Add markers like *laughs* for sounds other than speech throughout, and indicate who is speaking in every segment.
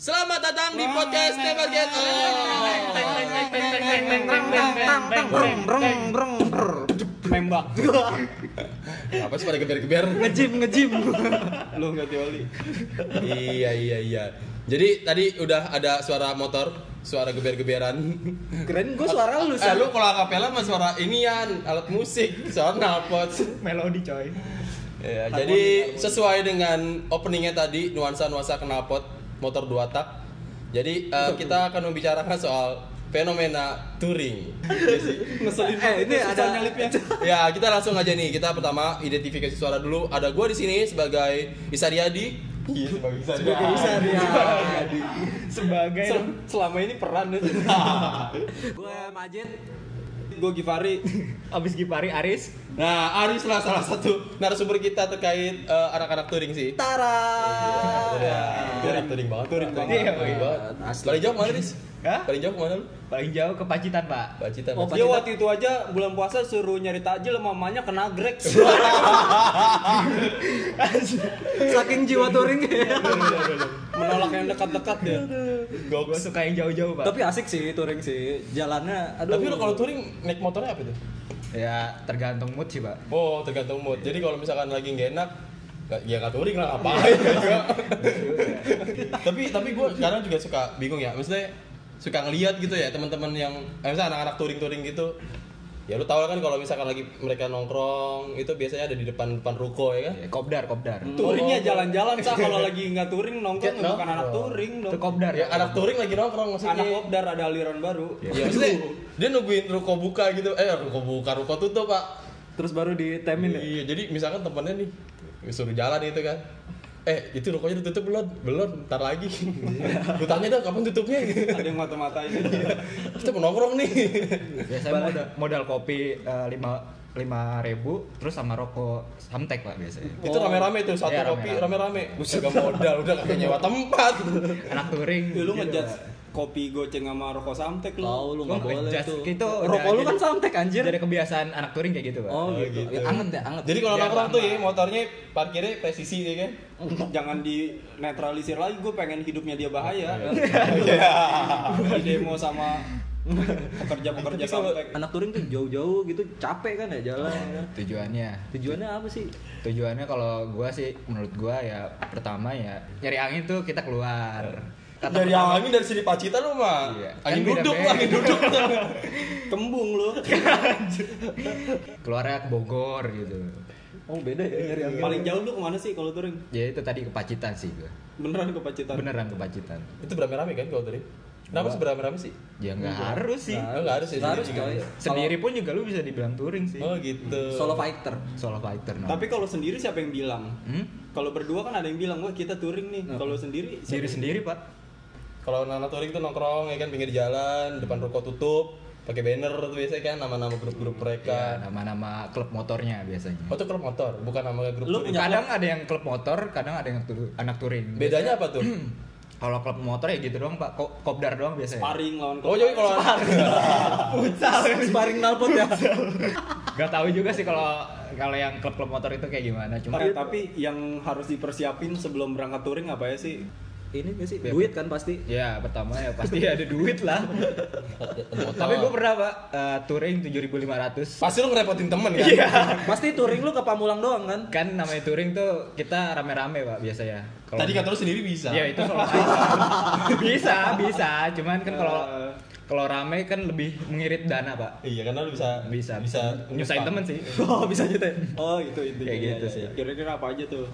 Speaker 1: Selamat datang di podcast Never Get
Speaker 2: Nembak.
Speaker 1: Apa sih pada geber-geber?
Speaker 2: Ngejim, ngejim. Lu nggak tioli.
Speaker 1: iya iya iya. Jadi tadi udah ada suara motor, suara geber-geberan.
Speaker 2: Keren gue suara lu
Speaker 1: Eh, lu kalau akapela mah suara inian, alat musik, suara knalpot.
Speaker 2: melodi coy.
Speaker 1: Ya, jadi sesuai dengan openingnya tadi nuansa-nuansa knalpot motor dua tak. Jadi eh, kita akan membicarakan soal fenomena touring. Iya sih.
Speaker 2: Ngeselin.
Speaker 3: Eh, ini ada-
Speaker 2: nyelipnya.
Speaker 1: ya kita langsung aja nih kita pertama identifikasi suara dulu ada gua di sini sebagai Isariadi iya sebagai Isariadi
Speaker 3: bisa dia
Speaker 2: Sebagai
Speaker 3: Sel-
Speaker 2: selama ini peran ya.
Speaker 3: gue Majid
Speaker 2: Gue Givari. *laughs*
Speaker 4: Abis Gipari Aris
Speaker 1: nah Aris lah salah satu narasumber kita terkait eh, anak-anak touring sih
Speaker 3: Tara
Speaker 1: ya, touring touring banget touring banget
Speaker 4: Iya,
Speaker 1: touring
Speaker 4: iya.
Speaker 1: banget paling jauh mana Riz?
Speaker 4: Hah?
Speaker 1: paling jauh ke mana lu?
Speaker 4: paling jauh ke Pacitan pak
Speaker 1: Pacitan
Speaker 3: Oh,
Speaker 2: Dia waktu itu aja bulan puasa suruh nyari takjil sama mamanya kena grek. *laughs*
Speaker 3: saking jiwa touring ya
Speaker 2: Menolak yang dekat-dekat dia.
Speaker 4: Gue suka yang jauh-jauh pak.
Speaker 3: Tapi asik sih touring sih. Jalannya aduh.
Speaker 1: Tapi lu kalau touring naik motornya apa tuh?
Speaker 4: ya tergantung mood sih pak.
Speaker 1: Oh tergantung mood. Jadi kalau misalkan lagi nggak enak nggak- ya nggak touring lah *laughs* ngapain juga tapi tapi gue kadang juga suka bingung ya. Maksudnya suka ngeliat gitu ya teman-teman yang eh, misalnya anak-anak touring-touring gitu ya lu tau kan kalau misalkan lagi mereka nongkrong itu biasanya ada di depan depan ruko ya kan?
Speaker 4: Ya, kopdar kopdar.
Speaker 2: Touringnya jalan-jalan. Sah *laughs* kalau lagi nggak touring nongkrong
Speaker 1: Ya,
Speaker 2: bukan anak touring dong.
Speaker 4: itu kopdar.
Speaker 1: Ya anak touring lagi nongkrong maksudnya.
Speaker 2: Anak kopdar ada aliran baru.
Speaker 1: ya maksudnya dia nungguin ruko buka gitu. Eh ruko buka ruko tutup pak.
Speaker 3: Terus baru ditemin ya?
Speaker 1: Iya jadi misalkan temennya nih suruh jalan itu kan eh itu rukonya ditutup belum? Belum ntar lagi. *laughs* Lu tanya dong kapan tutupnya?
Speaker 2: Ada yang mata-matain. *laughs*
Speaker 1: kita mau nongkrong nih.
Speaker 4: Biasanya modal, modal kopi eh, lima lima ribu terus sama rokok samtek pak biasanya.
Speaker 1: Itu rame-rame tuh satu
Speaker 4: Iya,
Speaker 1: kopi
Speaker 4: rame-rame.
Speaker 1: rame-rame. Udah modal udah kagak nyewa tempat.
Speaker 4: Anak touring.
Speaker 2: Ya, lu
Speaker 4: gitu, Pak.
Speaker 2: Kopi goceng sama rokok samtek lu.
Speaker 3: tahu lu nggak boleh
Speaker 4: ngejudge
Speaker 3: tuh.
Speaker 4: gitu. Udah
Speaker 3: rokok lu kan
Speaker 4: jadi-
Speaker 3: samtek anjir.
Speaker 4: Jadi kebiasaan anak touring kayak gitu pak.
Speaker 3: Oh gitu,
Speaker 1: gitu.
Speaker 3: Ya, anget ya anget.
Speaker 1: Jadi kalau nongkrong tuh ya motornya parkirnya presisi ya kan? *laughs*
Speaker 2: Jangan di netralisir lagi, gue pengen hidupnya dia bahaya. *laughs* Di demo sama pekerja-pekerja samtek.
Speaker 3: anak touring tuh jauh-jauh gitu capek kan ya jalan?
Speaker 4: Tujuannya.
Speaker 3: Tujuannya apa sih?
Speaker 4: Tujuannya kalau gua sih menurut gua ya pertama ya nyari angin tuh kita keluar Kata
Speaker 1: dari
Speaker 4: pertama-
Speaker 1: angin dari sini Pacitan lu mah
Speaker 4: Iya.
Speaker 1: angin
Speaker 4: Kan
Speaker 1: duduk angin duduk *laughs*
Speaker 2: Kembung lu.
Speaker 4: keluarnya ke Bogor gitu
Speaker 3: oh beda ya nyari angin
Speaker 2: Paling jauh lu ke mana sih kalau touring?
Speaker 4: ya itu tadi ke Pacitan sih gua
Speaker 2: Beneran ke Pacitan.
Speaker 4: beneran ke Pacitan
Speaker 1: itu berame-rame kan kalau tadi kenapa sih berame-rame sih
Speaker 4: ya nggak harus sih
Speaker 1: nggak harus ya
Speaker 3: Nggak harus, coy.
Speaker 1: juga.
Speaker 4: sendiri pun juga lu bisa dibilang touring sih
Speaker 1: oh gitu
Speaker 3: solo fighter
Speaker 4: solo fighter no.
Speaker 2: Tapi kalau sendiri siapa yang bilang?
Speaker 4: hmm?
Speaker 2: Kalau berdua kan ada yang bilang, wah kita touring nih. Kalau sendiri
Speaker 4: sendiri sendiri pak
Speaker 1: Kalau anak touring tuh nongkrong ya kan pinggir jalan, depan ruko tutup, pakai banner tuh biasanya kan nama-nama grup-grup
Speaker 4: ya
Speaker 1: mereka.
Speaker 4: nama-nama klub motornya biasanya.
Speaker 1: Oh itu klub motor, bukan nama grup
Speaker 2: Lu
Speaker 1: touring.
Speaker 2: punya-
Speaker 4: kadang ada yang klub motor kadang ada yang tu- anak touring.
Speaker 1: Bedanya apa tuh?
Speaker 4: kalau klub motor ya gitu doang pak. Ko- kopdar doang biasanya.
Speaker 2: Sparring lawan
Speaker 1: Oh jadi kalau
Speaker 3: sparring. *laughs* Nalpot ya? *laughs*
Speaker 4: Gak tahu juga sih kalau kalau yang klub-klub motor itu kayak gimana. Cuma
Speaker 2: Eh, tapi yang harus dipersiapin sebelum berangkat touring apa ya sih?
Speaker 3: Ini gak sih duit kan pasti
Speaker 4: ya pertama ya pasti *laughs* ada duit lah tapi gue pernah pak eh, touring 7.500
Speaker 1: pasti lu ngerepotin temen kan?
Speaker 4: Iya. *laughs*
Speaker 3: pasti touring lu ke Pamulang doang kan
Speaker 4: kan namanya touring tuh kita rame-rame pak biasanya Kalau-
Speaker 1: Tadi kata lu sendiri bisa.
Speaker 4: ya itu fighter. *laughs* bisa bisa cuman kan kalau
Speaker 2: Eh.
Speaker 4: kalau rame kan lebih mengirit dana pak
Speaker 1: Iya karena lu bisa
Speaker 4: bisa
Speaker 1: bisa
Speaker 4: nyusahin temen sih
Speaker 3: oh bisa gitu ya
Speaker 2: Oh itu itu.
Speaker 4: Kayak
Speaker 2: Iya,
Speaker 4: gitu
Speaker 2: iya,
Speaker 4: sih.
Speaker 2: iya. Kira-kira apa aja tuh?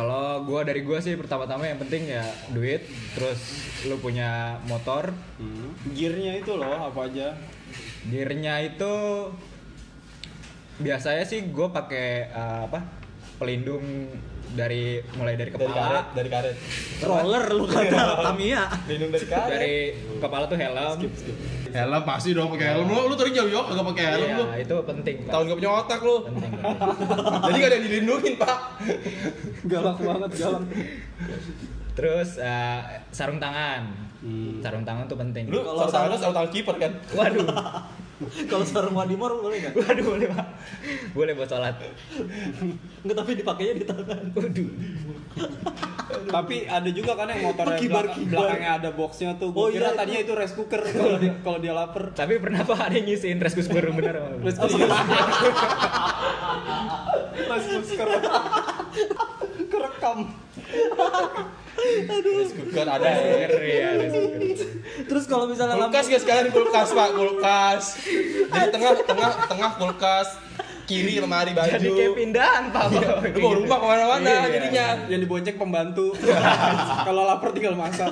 Speaker 4: Kalau gua dari gua sih pertama-tama yang penting ya duit terus lu punya motor
Speaker 2: Hmm. Gearnya itu loh apa aja?
Speaker 4: gearnya itu biasanya sih gue pakai eh, apa pelindung dari mulai dari
Speaker 1: dari karet,
Speaker 4: kepala
Speaker 1: dari karet.
Speaker 3: roller lu kata Tamiya
Speaker 1: Lindung dari karet.
Speaker 4: dari kepala tuh helm
Speaker 1: helm pasti dong pakai helm. Lu lu touring jauh-jauh kagak pakai helm lu.
Speaker 4: iya itu penting Pak.
Speaker 1: Tahun gak punya otak lu.
Speaker 4: penting. *laughs*
Speaker 1: Jadi gak ada yang dilindungin, Pak.
Speaker 2: Galak banget galak.
Speaker 4: terus eh, sarung tangan
Speaker 2: Hmm.
Speaker 4: sarung tangan tuh penting
Speaker 1: Lu
Speaker 3: Kalau
Speaker 1: kalau tangan
Speaker 3: sarung-
Speaker 1: sarung tangan kiper kan?
Speaker 4: waduh
Speaker 3: Kalau sarung wadimor boleh nggak?
Speaker 4: Waduh boleh pak. Boleh buat sholat.
Speaker 3: Enggak tapi dipakainya di tangan. Waduh.
Speaker 2: Tapi ada juga kan yang motornya
Speaker 3: Kibar,
Speaker 2: belakang-
Speaker 3: kibar.
Speaker 2: belakangnya ada boxnya tuh. Gue
Speaker 3: Oh,
Speaker 2: kira
Speaker 3: iya,
Speaker 2: tadinya itu rice cooker kalau dia kalau dia lapar.
Speaker 4: Tapi pernah pak ada yang ngisiin rice cooker bener?
Speaker 2: Rice cooker. rice cooker. Kerekam.
Speaker 1: Rice cooker ada
Speaker 4: ya rice cooker.
Speaker 3: Terus kalau misalnya
Speaker 1: kulkas guys sekalian kulkas pak kulkas jadi tengah tengah tengah kulkas kiri lemari baju
Speaker 4: Jadi kayak pindahan pak. *laughs*
Speaker 1: lu bawa rumah ke mana-mana
Speaker 4: Iya.
Speaker 1: jadinya
Speaker 2: Yang dibonceng pembantu. *laughs* kalau lapar tinggal masak.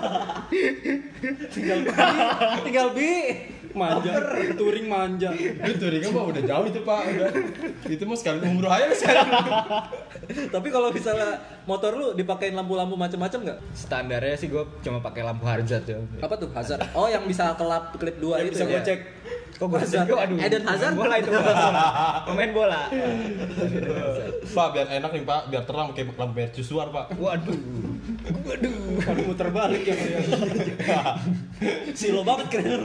Speaker 2: *laughs*
Speaker 3: tinggal tinggal bi
Speaker 2: Manja. Touring manja.
Speaker 1: itu touring mah udah jauh itu pak udah itu mah sekali umroh aja sekarang
Speaker 3: Tapi kalau misalnya motor lu dipakein lampu-lampu macam-macam nggak?
Speaker 4: Standarnya sih gue cuma pakai lampu Hazard ya.
Speaker 3: Apa tuh hazard? Oh yang bisa kelap klip dua
Speaker 2: Yang
Speaker 3: itu
Speaker 2: bisa
Speaker 3: ya?
Speaker 2: gue cek.
Speaker 4: Kok gue
Speaker 3: Hazard.
Speaker 4: aduh.
Speaker 3: Eden Hazard.
Speaker 4: Bola itu *laughs* Pak. Pemain bola.
Speaker 1: pak biar enak nih pak biar terang kayak lampu mercusuar pak
Speaker 4: Waduh. Waduh.
Speaker 2: Kalau muter balik ya. *laughs*
Speaker 3: Silo banget keren.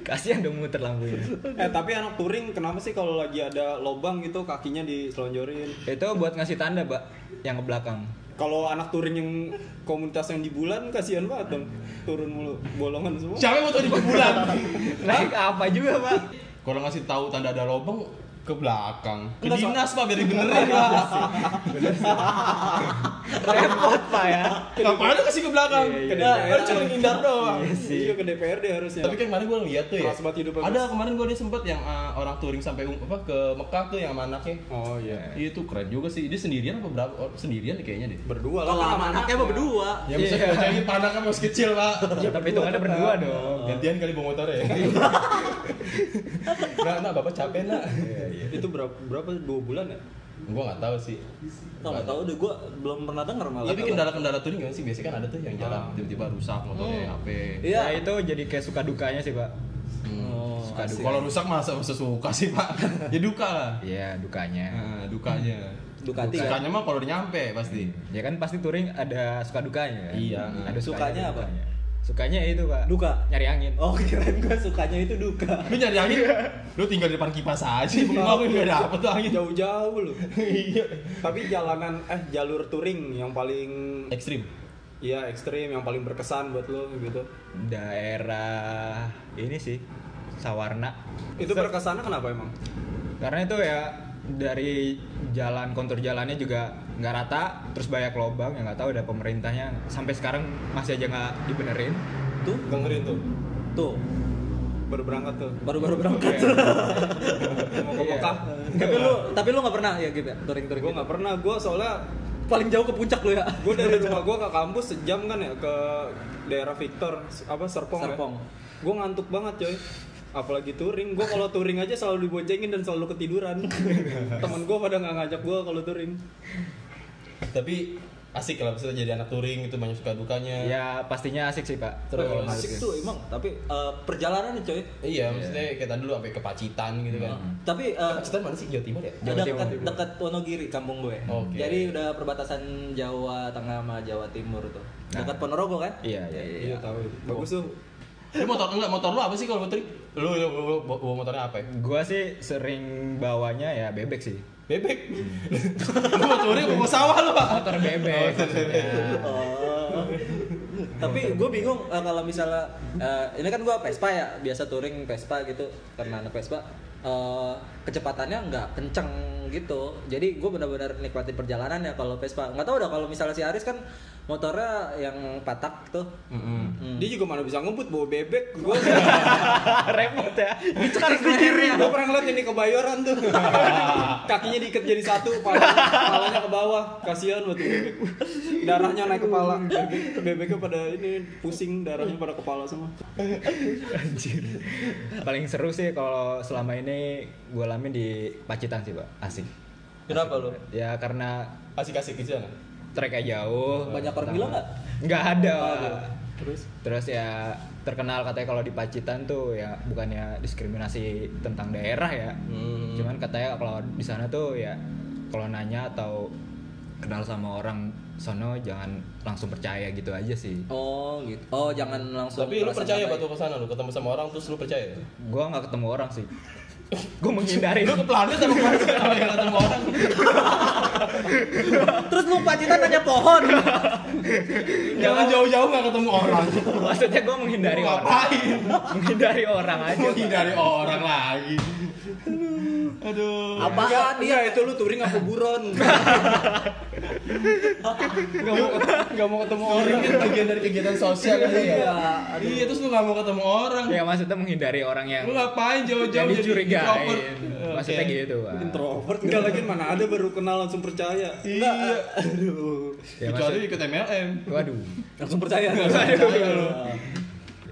Speaker 4: Kasihan dong muter lampunya.
Speaker 2: eh tapi anak touring kenapa sih kalau lagi ada lobang gitu kakinya diselonjorin?
Speaker 4: Itu buat ngasih tanda, Pak, yang ke belakang.
Speaker 2: Kalau anak touring yang komunitas yang di bulan kasihan banget dong turun mulu bolongan semua.
Speaker 1: siapa yang mau tahu di bulan *laughs*
Speaker 4: Naik apa juga, Pak?
Speaker 1: kalau ngasih tahu tanda ada lubang ke belakang ke
Speaker 3: Enggak, so-
Speaker 1: dinas pak biar dibenerin pak
Speaker 4: Repot, Pak ya.
Speaker 1: ngapain lu kasih ke belakang
Speaker 2: Iya, iya,
Speaker 1: ke
Speaker 2: iya.
Speaker 1: DPR cuma ngindar doang
Speaker 2: Iya ke DPRD harusnya.
Speaker 1: tapi kan kemarin gue lihat tuh ya ada kemarin gue dia sempet yang uh, orang touring sampai um- apa ke Mekah tuh yang sama anaknya
Speaker 2: Oh iya.
Speaker 1: Iya itu keren juga sih. Dia sendirian apa berapa? Oh, sendirian kayaknya deh.
Speaker 2: Berdua lah.
Speaker 3: Kalau
Speaker 2: kan
Speaker 3: sama anaknya mah berdua.
Speaker 1: Ya bisa
Speaker 4: Iya.
Speaker 1: bayangin panaknya masih kecil, Pak. *laughs*
Speaker 4: Ya, tapi itu ada berdua dong.
Speaker 1: Gantian kali bawa motor ya. *laughs* nah, nah, Bapak capek, Nak.
Speaker 2: Itu berapa berapa dua bulan ya?
Speaker 1: Gua nggak tahu sih.
Speaker 3: Nggak nggak tahu deh, gua belum pernah denger malah.
Speaker 1: Tapi kendala-kendala touring gimana sih? Biasanya kan ada tuh yang jalan
Speaker 2: Ah.
Speaker 1: tiba-tiba rusak motornya, HP.
Speaker 3: Iya.
Speaker 4: Ya, itu jadi kayak suka dukanya sih, Pak.
Speaker 1: Hmm.
Speaker 3: Oh,
Speaker 1: Suka duka. Kalau rusak masa masa suka sih, Pak. *laughs* ya duka lah.
Speaker 4: Iya, dukanya.
Speaker 1: Nah, dukanya.
Speaker 3: Ducati kan?
Speaker 1: Sukanya mah kalau udah nyampe pasti.
Speaker 4: Ya kan pasti touring ada suka dukanya. kan?
Speaker 1: Iya.
Speaker 4: Ada
Speaker 3: Sukanya
Speaker 4: ada
Speaker 3: apa?
Speaker 4: dukanya. Sukanya itu, Pak.
Speaker 3: Duka.
Speaker 4: Nyari angin.
Speaker 3: Oh kirain gua sukanya itu duka.
Speaker 1: Lu nyari angin, lu tinggal di depan kipas aja. Rumah lu nggak dapet tuh angin.
Speaker 2: Jauh-jauh loh.
Speaker 1: Iya.
Speaker 2: Tapi jalanan eh jalur touring yang paling
Speaker 1: Ekstrim.
Speaker 2: Iya ekstrim yang paling berkesan buat lo gitu.
Speaker 4: Daerah ini sih Sawarna.
Speaker 2: Itu berkesannya kenapa emang?
Speaker 4: Karena itu ya dari jalan kontur jalannya juga nggak rata, terus banyak lubang yang nggak tahu ada pemerintahnya sampai sekarang masih aja nggak dibenerin.
Speaker 3: Tuh,
Speaker 1: Dengerin tuh.
Speaker 3: tuh.
Speaker 2: Baru berangkat tuh.
Speaker 3: Baru-baru berangkat. *laughs*
Speaker 2: Mau ke
Speaker 4: Iya.
Speaker 2: Mekah.
Speaker 3: tapi lu tapi lu nggak pernah ya gitu ya touring-touring
Speaker 2: Gue
Speaker 3: gitu?
Speaker 2: nggak pernah. Gue soalnya
Speaker 3: paling jauh ke puncak lu ya.
Speaker 2: gue dari *laughs* rumah gue ke kampus sejam kan ya ke daerah Victor apa Serpong,
Speaker 3: Serpong.
Speaker 2: ya. Gue ngantuk banget coy. Apalagi touring, gue kalau touring aja selalu diboncengin dan selalu ketiduran. *laughs* Temen gue pada nggak ngajak gue kalau touring.
Speaker 1: Tapi asik lah bisa jadi anak touring itu banyak suka dukanya.
Speaker 4: Ya pastinya asik sih pak.
Speaker 1: Terus
Speaker 4: Kalau
Speaker 3: asik tuh emang tapi eh, perjalanan nih coy
Speaker 1: Iya, maksudnya kayak tadi dulu sampai ke Pacitan gitu kan.
Speaker 3: tapi eh,
Speaker 1: Pacitan mana sih? Jawa Timur ya?
Speaker 4: Jawa
Speaker 3: dekat
Speaker 4: Timur.
Speaker 3: dekat Wonogiri kampung gue
Speaker 1: Oke.
Speaker 3: jadi udah perbatasan Jawa Tengah sama Jawa Timur tuh
Speaker 4: Nah.
Speaker 3: dekat Ponorogo kan
Speaker 4: Iya, iya,
Speaker 2: Iya tahu. Bagus tuh.
Speaker 1: Lu motor enggak motor lu apa sih kalau touring? Lu, lu, lu, lu bawa motornya apa ya?
Speaker 4: Gua sih sering bawanya ya bebek sih.
Speaker 1: Bebek. lu apa mau sawah lu, Pak?
Speaker 4: Motor bebek.
Speaker 3: Oh. tapi gue bingung eh, kalau misalnya eh, ini kan gue Vespa ya biasa touring Vespa gitu karena anak Vespa eh, kecepatannya nggak kenceng gitu jadi gue benar-benar nikmatin perjalanan ya kalau Vespa nggak tahu udah kalau misalnya si Aris kan motornya yang patak tuh Hmm.
Speaker 2: Dia juga mana bisa ngebut bawa bebek. *laughs* Gue
Speaker 4: Repot ya.
Speaker 3: harus di kiri
Speaker 2: gue pernah ngeliat ini kebayoran tuh. *laughs* Kakinya diikat jadi satu, palanya, palanya ke bawah. Kasihan buat bebek. Darahnya naik kepala. Bebek, bebeknya pada ini pusing, darahnya pada kepala semua.
Speaker 4: Anjir. Paling seru sih kalau selama ini gue alamin di Pacitan sih pak. Asik.
Speaker 1: Kenapa lu?
Speaker 4: Ya karena
Speaker 1: Asik-asik gitu kan?
Speaker 4: treknya jauh.
Speaker 3: Banyak orang bilang nggak?
Speaker 4: Nggak ada.
Speaker 3: terus
Speaker 4: Terus ya terkenal katanya kalau di Pacitan tuh ya bukannya diskriminasi tentang daerah ya.
Speaker 1: Hmm.
Speaker 4: Cuman katanya kalau di sana tuh ya kalau nanya atau kenal sama orang sono jangan langsung percaya gitu aja sih.
Speaker 3: oh gitu oh jangan langsung
Speaker 1: Tapi lu percaya batu ke sana lu ketemu sama orang terus lu percaya?
Speaker 4: Gua nggak ketemu orang sih. gue menghindari
Speaker 1: Lu ke planet sama yang ketemu orang.
Speaker 3: Terus lupa cita nanya pohon.
Speaker 1: Jangan jauh-jauh nggak ketemu orang.
Speaker 4: maksudnya gue menghindari
Speaker 1: Lu
Speaker 4: orang
Speaker 1: ngapain?
Speaker 4: menghindari orang aja
Speaker 1: Menghindari orang lagi. Aduh.
Speaker 3: Apaan
Speaker 2: Iya
Speaker 3: dia?
Speaker 2: itu lu touring apa buron? *laughs* Gak mau gak mau ketemu
Speaker 1: Orang kan bagian dari kegiatan sosial kan ya.
Speaker 3: Iya.
Speaker 1: Iya, terus lu nggak mau ketemu orang.
Speaker 4: ya maksudnya menghindari orang yang
Speaker 1: Lu ngapain jauh-jauh jadi
Speaker 4: dicurigain
Speaker 1: introvert?
Speaker 4: maksudnya gitu Pak.
Speaker 2: Introvert enggak lagi mana ada baru kenal langsung percaya.
Speaker 1: Iya.
Speaker 2: Aduh.
Speaker 4: Ya,
Speaker 1: Kecuali ikut MLM.
Speaker 4: waduh
Speaker 3: Langsung percaya.
Speaker 1: Percaya lu.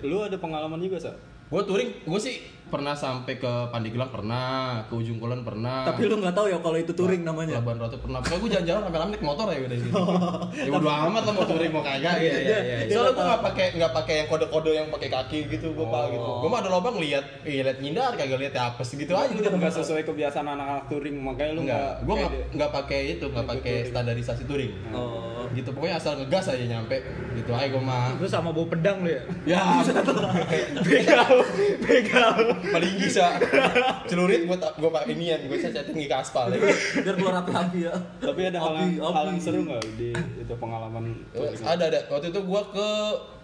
Speaker 2: Lu ada pengalaman juga, Sa?
Speaker 1: Gue touring, gue sih pernah sampai ke Pandeglang pernah, ke Ujung Kulon pernah.
Speaker 3: Tapi lu nggak tahu ya kalau itu touring namanya.
Speaker 1: Labuan Ratu pernah. Pokoknya gue jalan-jalan sampai naik motor ya udah gitu. *laughs* ya bodo amat lah mau touring mau kagak gitu.
Speaker 4: Iya, iya, iya, iya.
Speaker 1: Soalnya gue nggak pakai nggak pakai yang kode-kode yang pakai kaki gitu gue pak gitu.
Speaker 3: Oh.
Speaker 1: Gue mah ada lobang lihat, iya lihat nyindar kagak lihat ya apa gitu aja udah
Speaker 2: Enggak sesuai kebiasaan anak-anak touring makanya lu
Speaker 1: Enggak, gue nggak nggak pakai itu, nggak pakai standarisasi touring.
Speaker 3: Oh.
Speaker 1: Gitu pokoknya asal ngegas aja nyampe gitu aja gue mah.
Speaker 4: lu sama bawa pedang lu ya
Speaker 1: Ya, *laughs*
Speaker 4: begal begal
Speaker 1: paling bisa celurit gue gue pakai inian, gue saya tinggi ke aspal ya.
Speaker 3: Biar keluar api-api ya.
Speaker 2: Tapi ada hal
Speaker 3: Api,
Speaker 2: yang, hal
Speaker 3: api.
Speaker 2: yang seru nggak di itu pengalaman touring?
Speaker 1: ada ada waktu itu gua ke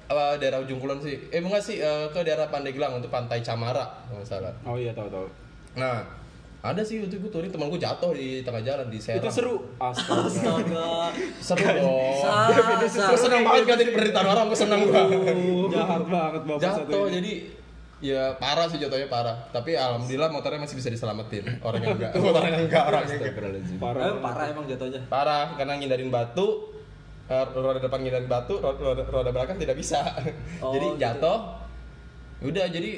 Speaker 1: uh, daerah ujung kulon sih eh enggak sih uh, ke daerah Pandeglang untuk pantai Camara kalau salah
Speaker 2: Oh iya tahu tahu.
Speaker 1: nah ada sih waktu itu gua touring teman gua jatuh di tengah jalan di Serang
Speaker 2: Itu seru. Astaga.
Speaker 3: Astaga. *laughs*
Speaker 1: seru dong
Speaker 3: Sa-
Speaker 1: gua seneng banget kan jadi penderitaan orang gua seneng gua
Speaker 2: Jahat banget bapak satu
Speaker 1: jatuh jadi ya parah sih jatuhnya parah tapi alhamdulillah motornya masih bisa diselamatin orang yang enggak motornya enggak orangnya enggak
Speaker 2: parah.
Speaker 3: Eh, parah emang jatuhnya.
Speaker 1: parah karena ngindarin batu eh, roda depan ngindarin batu roda, roda, roda belakang tidak bisa
Speaker 3: Oh,
Speaker 1: jadi
Speaker 3: gitu.
Speaker 1: jatuh udah jadi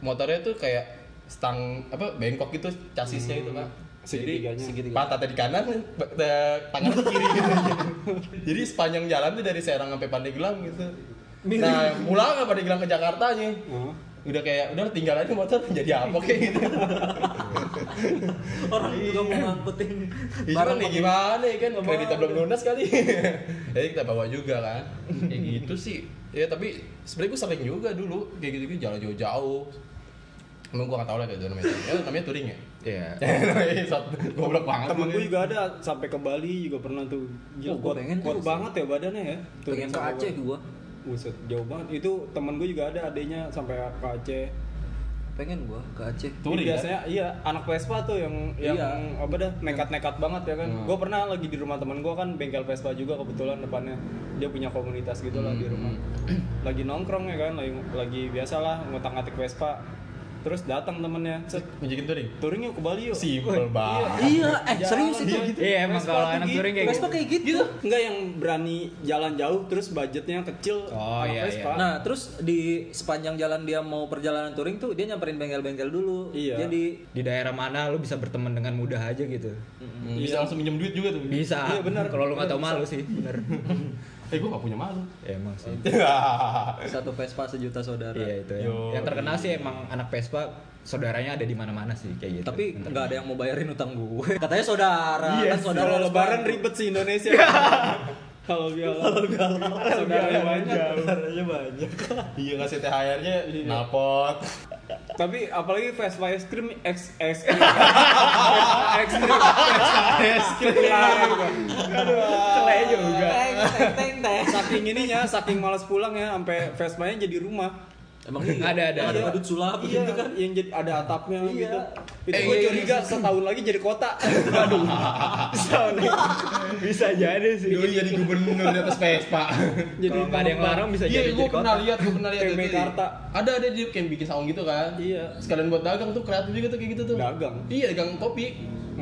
Speaker 1: motornya tuh kayak stang apa bengkok gitu chasisnya itu pak
Speaker 2: Segitiganya.
Speaker 1: jadi pantatnya di kanan tangan di kiri gitu *laughs* jadi sepanjang jalan tuh dari Serang sampai Pandeglang gitu nah pulang ke Pandeglang ke Jakarta nya
Speaker 2: Hah?
Speaker 1: udah kayak udah tinggal aja motor jadi apa kayak gitu *laughs*
Speaker 3: Orang juga mau ngangkutin
Speaker 1: Ya cuman nih gimana ya kan kreditnya belum lunas kali. *laughs* Jadi kita bawa juga kan. Kayak gitu sih. Ya tapi sebenarnya gue sering juga dulu kayak gitu-gitu jalan jauh-jauh. Emang gue gak tau lah itu *laughs* namanya. Ya, namanya touring ya. *laughs*
Speaker 4: Iya.
Speaker 1: Satu goblok banget.
Speaker 2: Temen gue juga ada sampai ke Bali juga pernah tuh. Gila,
Speaker 3: Oh, gua
Speaker 2: kuat,
Speaker 3: pengen
Speaker 2: kuat
Speaker 3: tuh.
Speaker 2: banget ya badannya ya.
Speaker 3: Pengen ke Aceh gua.
Speaker 2: Buset, jauh banget. Itu temen gue juga ada adanya sampai ke Aceh.
Speaker 3: Pengen gua ke Aceh.
Speaker 1: Touring, kan?
Speaker 2: biasanya iya anak Vespa tuh yang yang
Speaker 3: Iya.
Speaker 2: apa dah nekat-nekat banget ya kan.
Speaker 1: Hmm.
Speaker 2: Gue pernah lagi di rumah temen gue kan bengkel Vespa juga kebetulan depannya dia punya komunitas gitu lah di rumah. *clears throat* Lagi nongkrong ya kan, lagi lagi biasa lah ngutang-ngatik Vespa. Terus datang temennya, set,
Speaker 1: Ngajakin touring.
Speaker 2: touring yuk ke Bali yuk.
Speaker 1: Simple banget.
Speaker 3: Iya, eh
Speaker 2: Jalan
Speaker 3: serius itu.
Speaker 2: dia gitu.
Speaker 4: Iya, emang kalau anak
Speaker 2: gitu.
Speaker 4: touring kayak
Speaker 3: Vespa
Speaker 4: gitu.
Speaker 3: kayak gitu.
Speaker 2: Enggak yang berani jalan jauh terus budgetnya kecil.
Speaker 4: Oh, iya, iya.
Speaker 3: Nah, terus di sepanjang jalan dia mau perjalanan touring tuh dia nyamperin bengkel-bengkel dulu.
Speaker 2: Iya.
Speaker 3: Jadi
Speaker 4: Di daerah mana lu bisa berteman dengan mudah aja gitu.
Speaker 1: Hmm, Bisa langsung minjem duit juga tuh.
Speaker 4: Bisa.
Speaker 2: Iya, benar.
Speaker 4: Kalau lu nggak tahu
Speaker 2: Benar,
Speaker 4: malu sih, *laughs* bener.
Speaker 1: Eh gue gak punya malu.
Speaker 4: Ya, emang sih. *laughs*
Speaker 3: satu Vespa sejuta saudara.
Speaker 4: Iya itu yang,
Speaker 1: Yo.
Speaker 4: yang terkenal sih emang anak Vespa saudaranya ada di mana-mana sih kayak gitu.
Speaker 3: Tapi nggak ada yang mau bayarin utang gue. *laughs* Katanya saudara,
Speaker 2: Iya,
Speaker 3: kan saudara
Speaker 2: lebaran ribet sih Indonesia. *laughs* Kalau biala. Kalau biala. Saudaranya banyak.
Speaker 3: Saudaranya banyak.
Speaker 1: Iya ngasih THR-nya nalpot.
Speaker 2: Tapi apalagi Vespa es krim X krim. Vespa es krim. Es krim.
Speaker 4: Celek juga.
Speaker 2: Saking ininya, saking malas pulang ya sampai Vespa-nya jadi rumah.
Speaker 3: Emang iya?
Speaker 4: Ada, ada, ada.
Speaker 3: badut sulap
Speaker 2: Iya
Speaker 3: gitu kan.
Speaker 2: yang jadi ada atapnya
Speaker 3: Iya.
Speaker 2: gitu. Itu
Speaker 1: Eh,
Speaker 2: gue
Speaker 1: iya,
Speaker 2: curiga setahun lagi jadi kota. *laughs* Aduh.
Speaker 4: bisa jadi sih.
Speaker 1: Dulu jadi gubernur di atas Vespa.
Speaker 2: Jadi
Speaker 4: Kalau nggak ada yang larang bisa
Speaker 1: Iya,
Speaker 4: jadi
Speaker 1: gue
Speaker 4: jadi
Speaker 1: pernah lihat, gue pernah lihat itu.
Speaker 2: Mekarta.
Speaker 1: Ada ada dia kayak bikin saung gitu kan.
Speaker 2: Iya.
Speaker 1: Sekalian buat dagang tuh kreatif juga tuh kayak gitu tuh.
Speaker 2: Dagang.
Speaker 1: Iya, dagang kopi.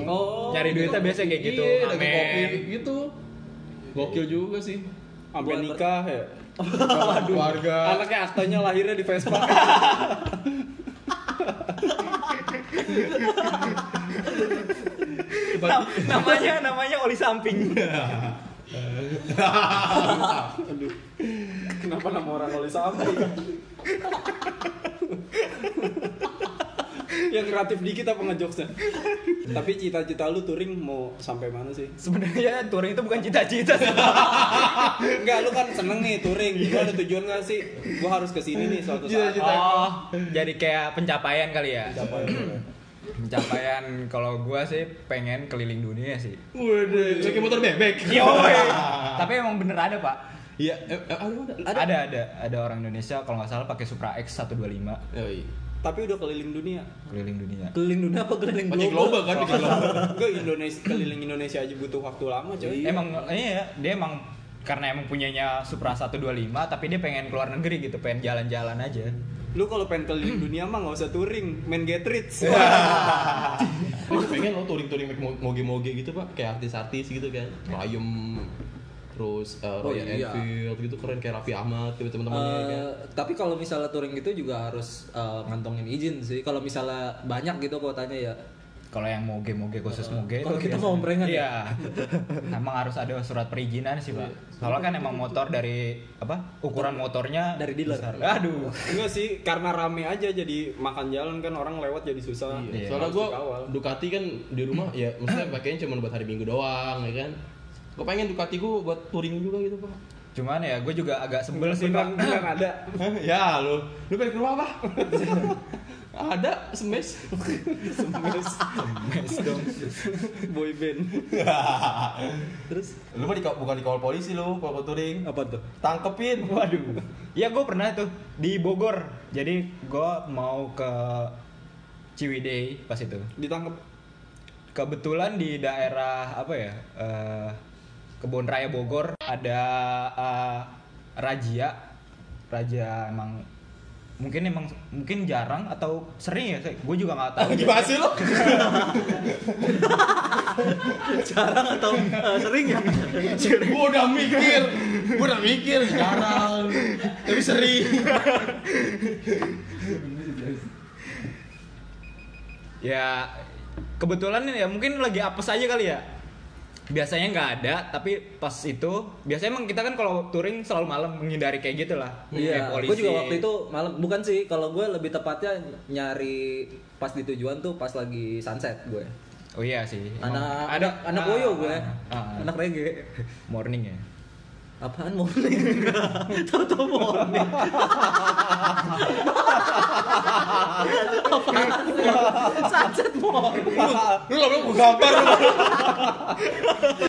Speaker 3: Oh.
Speaker 4: Nyari duitnya biasa kayak gitu.
Speaker 1: Iya, dagang kopi gitu. Gokil juga sih.
Speaker 2: Sampai
Speaker 3: Buat
Speaker 2: nikah ya. *laughs*
Speaker 1: Waduh. Warga.
Speaker 2: Anaknya aktanya lahirnya di Vespa. *laughs*
Speaker 4: Nam- namanya namanya oli samping.
Speaker 2: Aduh. Kenapa nama orang oleh samping? *laughs* *laughs* yang kreatif dikit apa ngejokesnya? *laughs* Tapi cita-cita lu touring mau sampai mana sih?
Speaker 4: Sebenarnya touring itu bukan cita-cita sih. *laughs*
Speaker 2: Enggak, lu kan seneng nih touring. Lu ada tujuan gak sih? Gua harus ke sini nih suatu saat.
Speaker 1: Cita-cita.
Speaker 4: Oh, jadi kayak pencapaian kali ya.
Speaker 2: Apa ya? *clears throat*
Speaker 4: Pencapaian kalau gua sih pengen keliling dunia sih.
Speaker 1: Waduh, pakai motor bebek.
Speaker 4: Tapi emang bener ada, Pak.
Speaker 1: Iya, eh, eh, ada ada.
Speaker 4: Ada ada ada orang Indonesia kalau nggak salah pakai Supra X 125
Speaker 1: Oh, iya.
Speaker 2: Tapi udah keliling dunia.
Speaker 4: keliling dunia.
Speaker 3: Keliling dunia apa keliling global?
Speaker 1: global kan, global.
Speaker 2: Gue Indonesia keliling Indonesia aja butuh waktu lama coy.
Speaker 4: Emang iya dia emang karena emang punyanya Supra 125 tapi dia pengen keluar negeri gitu, pengen jalan-jalan aja.
Speaker 2: Lu kalau pengen keliling *clears throat* dunia mah nggak usah touring, main get rich.
Speaker 1: Aku pengen lo touring-touring pakai mo- moge-moge gitu pak, kayak artis-artis gitu kan, Rayem, terus uh,
Speaker 3: Oh,
Speaker 1: Royal
Speaker 3: iya.
Speaker 1: Enfield gitu keren kayak Raffi Ahmad gitu teman-temannya
Speaker 3: Eh,
Speaker 1: kan.
Speaker 3: tapi kalau misalnya touring gitu juga harus eh, ngantongin izin sih. Kalau misalnya banyak gitu kuotanya ya.
Speaker 4: Kalau yang moge-moge khusus moge
Speaker 3: kalau
Speaker 4: itu
Speaker 3: kita mau omprengan
Speaker 4: Iya. *laughs* emang harus ada surat perizinan sih, Pak. Soalnya kan emang motor dari apa? Ukuran motornya
Speaker 3: Dari dealer.
Speaker 4: besar. Aduh. *laughs*
Speaker 2: Enggak sih, karena rame aja jadi makan jalan kan orang lewat jadi susah.
Speaker 1: Iya.
Speaker 2: Harus
Speaker 1: Soalnya gue. Ducati kan di rumah ya, maksudnya pakainya cuma buat hari Minggu doang ya kan. Gue pengen Ducati gue buat touring juga gitu pak.
Speaker 4: Cuman ya gue juga agak sebel sih, Pak.
Speaker 2: beneran ada. *laughs*
Speaker 1: ya lo, lu pengen ke rumah apa? Ada semes. *laughs*
Speaker 2: Semes.
Speaker 4: Mes dong.
Speaker 2: Boy band. *laughs*
Speaker 3: Terus
Speaker 1: lu mah di, bukan dikawal polisi lu kalau mau touring.
Speaker 3: apa tuh?
Speaker 1: Tangkepin.
Speaker 4: Waduh. Iya gue pernah tuh di Bogor. Jadi gue mau ke Ciwidey pas itu.
Speaker 2: Ditangkap.
Speaker 4: Kebetulan di daerah apa ya? eh, Kebun Raya Bogor ada eh, razia. Razia emang mungkin emang mungkin jarang atau sering ya gue juga nggak tahu
Speaker 1: Gimana sih lo? *laughs*
Speaker 3: Jarang atau eh, sering ya?
Speaker 1: gue udah mikir, gue udah mikir jarang, tapi sering.
Speaker 4: ya kebetulan ya mungkin lagi apes aja kali ya biasanya nggak ada tapi pas itu biasanya emang kita kan kalau touring selalu malam menghindari kayak gitu lah
Speaker 3: Iya,
Speaker 4: Kayak
Speaker 3: gue juga waktu itu malam bukan sih kalau gue lebih tepatnya nyari pas di tujuan tuh pas lagi sunset gue.
Speaker 4: oh iya sih
Speaker 3: Anak anak anak
Speaker 4: ah,
Speaker 3: boyo gue,
Speaker 4: ah, ah,
Speaker 3: anak reggae.
Speaker 4: morning ya
Speaker 3: 阿潘冇嚟噶，偷偷
Speaker 1: 冇你。哈哈哈哈哈！真真冇，你老公不干了。